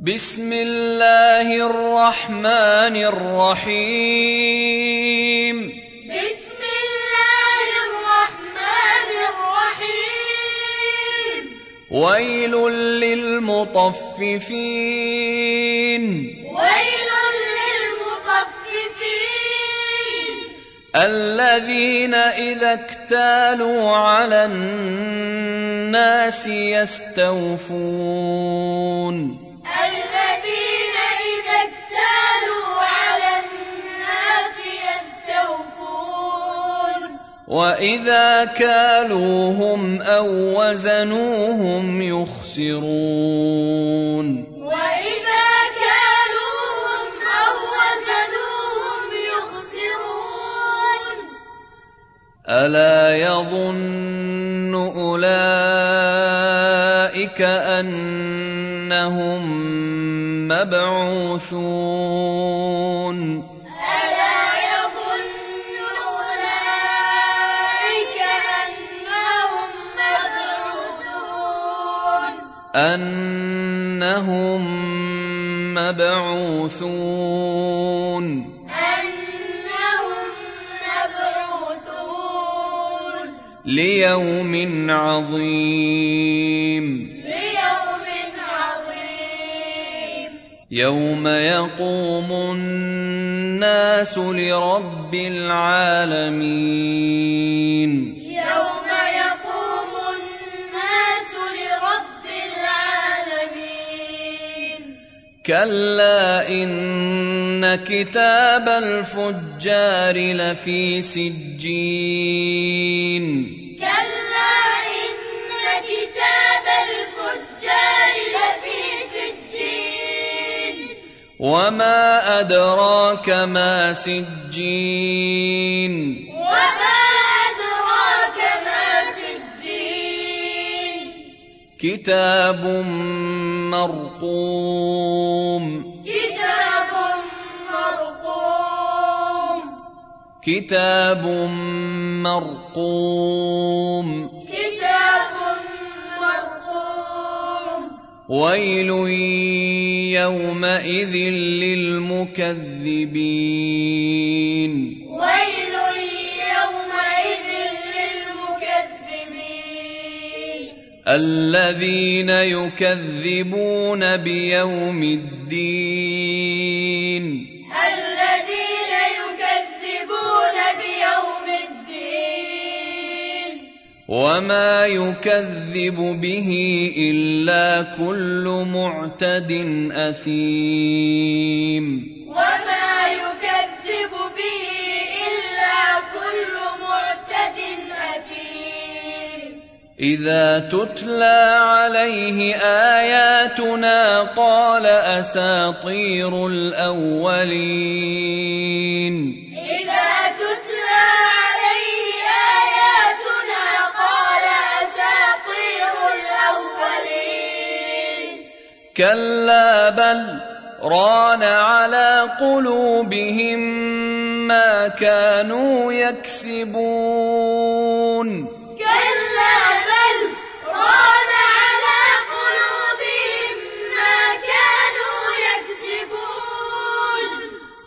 بسم الله الرحمن الرحيم. بسم الله الرحمن الرحيم. ويل للمطففين. ويل للمطففين. الذين إذا اكتالوا على الناس يستوفون. واذا كالوهم أو وزنوهم يخسرون وإذا كالوهم أو وزنوهم يخسرون الا يظن اولئك انهم مبعوثون انهم مبعوثون أنهم مبعوثون ليوم عظيم ليوم عظيم يوم يقوم الناس لرب العالمين كلا إن كتاب الفجار لفي سجين. كلا إن كتاب الفجار لفي سجين. وما أدراك ما سجين. كتاب مرقوم. كتاب مرقوم. كتاب مرقوم. كتاب مرقوم. ويل يومئذ للمكذبين. الذين يكذبون بيوم الدين. الذين يكذبون بيوم الدين. وما يكذب به إلا كل معتد أثيم. إذا تتلى عليه آياتنا قال أساطير الأولين. إذا تتلى عليه آياتنا قال أساطير الأولين. كلا بل ران على قلوبهم ما كانوا يكسبون.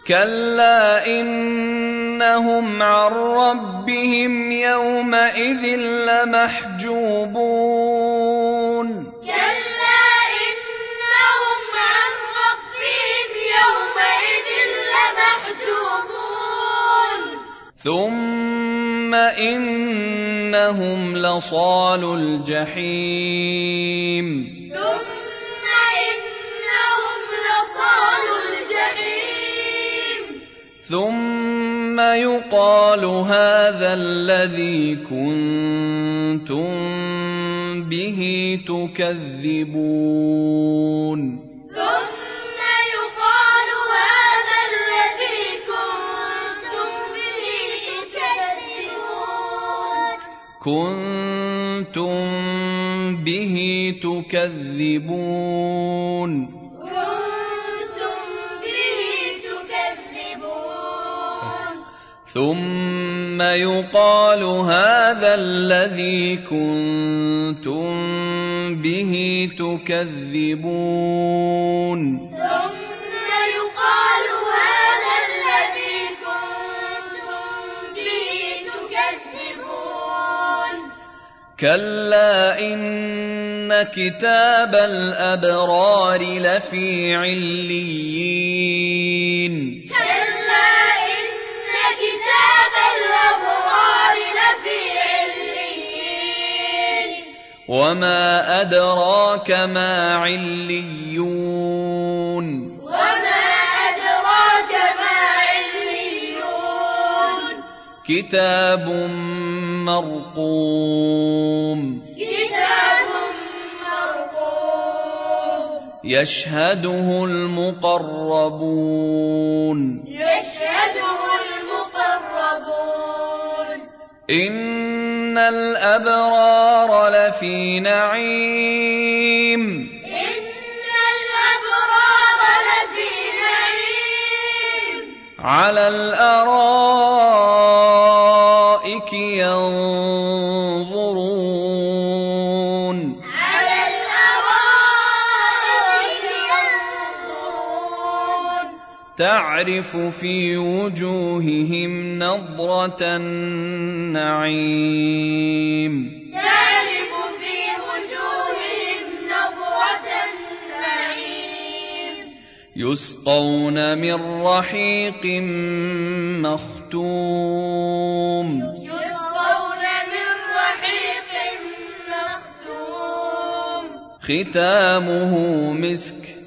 كلا انهم عن ربهم يومئذ لمحجوبون كلا إنهم عن ربهم يومئذ لمحجوبون ثم انهم لصال الجحيم ثم يقال هذا الذي كنتم به تكذبون ثم يقال هذا الذي كنتم به تكذبون كنتم به تكذبون ثم يقال هذا الذي كنتم به تكذبون. كلا إن كتاب الأبرار لفي عليين. كتاب الأبرار لفي عليين. وما أدراك ما عليون. وما أدراك ما عليون. كتاب مرقوم. كتاب مرقوم. يشهده المقربون. يشهده المقربون ان الابرار لفي نعيم إن الأبرار لفي نعيم على الارائك ينظرون على الأرائك ينظرون تعرف في وجوههم نضرة النعيم. تعرف في وجوههم نظرة النعيم. يسقون من رحيق مختوم. يسقون من رحيق مختوم. ختامه مسك.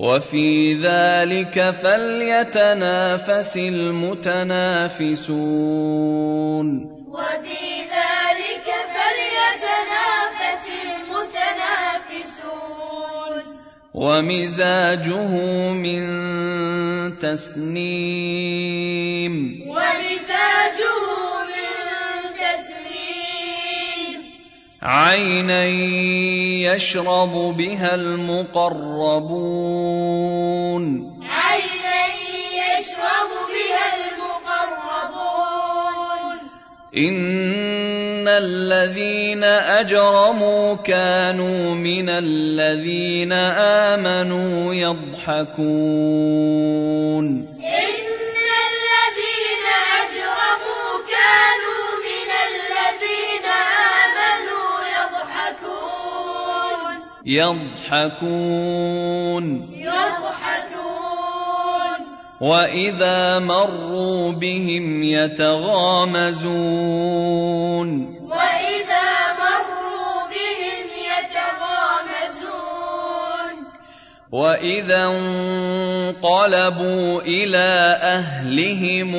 وفي ذلك فليتنافس المتنافسون. وفي ذلك فليتنافس المتنافسون. ومزاجه من تسنيم. ومزاجه عينا يشرب بها المقربون عينا يشرب بها المقربون ان الذين اجرموا كانوا من الذين امنوا يضحكون يضحكون. يضحكون. وإذا مروا بهم يتغامزون. وإذا مروا بهم يتغامزون. وإذا انقلبوا إلى أهلهم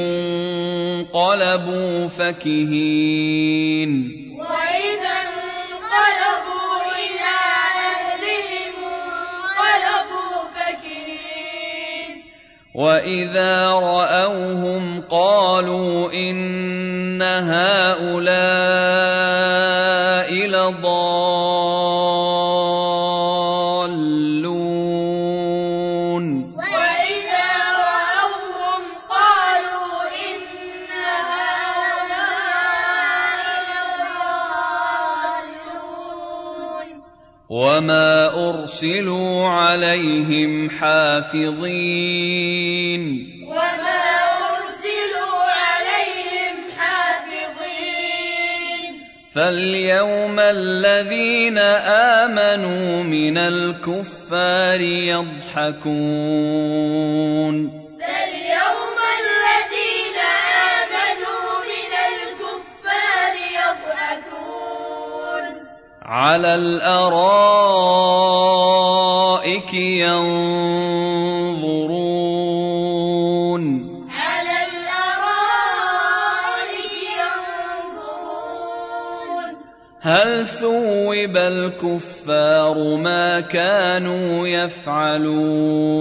انقلبوا فكهين. واذا راوهم قالوا ان هؤلاء لضالون وإذا رأوهم قالوا إن هؤلاء لضالون وما ارسلوا عليهم حافظين. وما أرسلوا عليهم حافظين. فاليوم الذين آمنوا من الكفار يضحكون. على الارائك ينظرون على الأرائك ينظرون هل ثوب الكفار ما كانوا يفعلون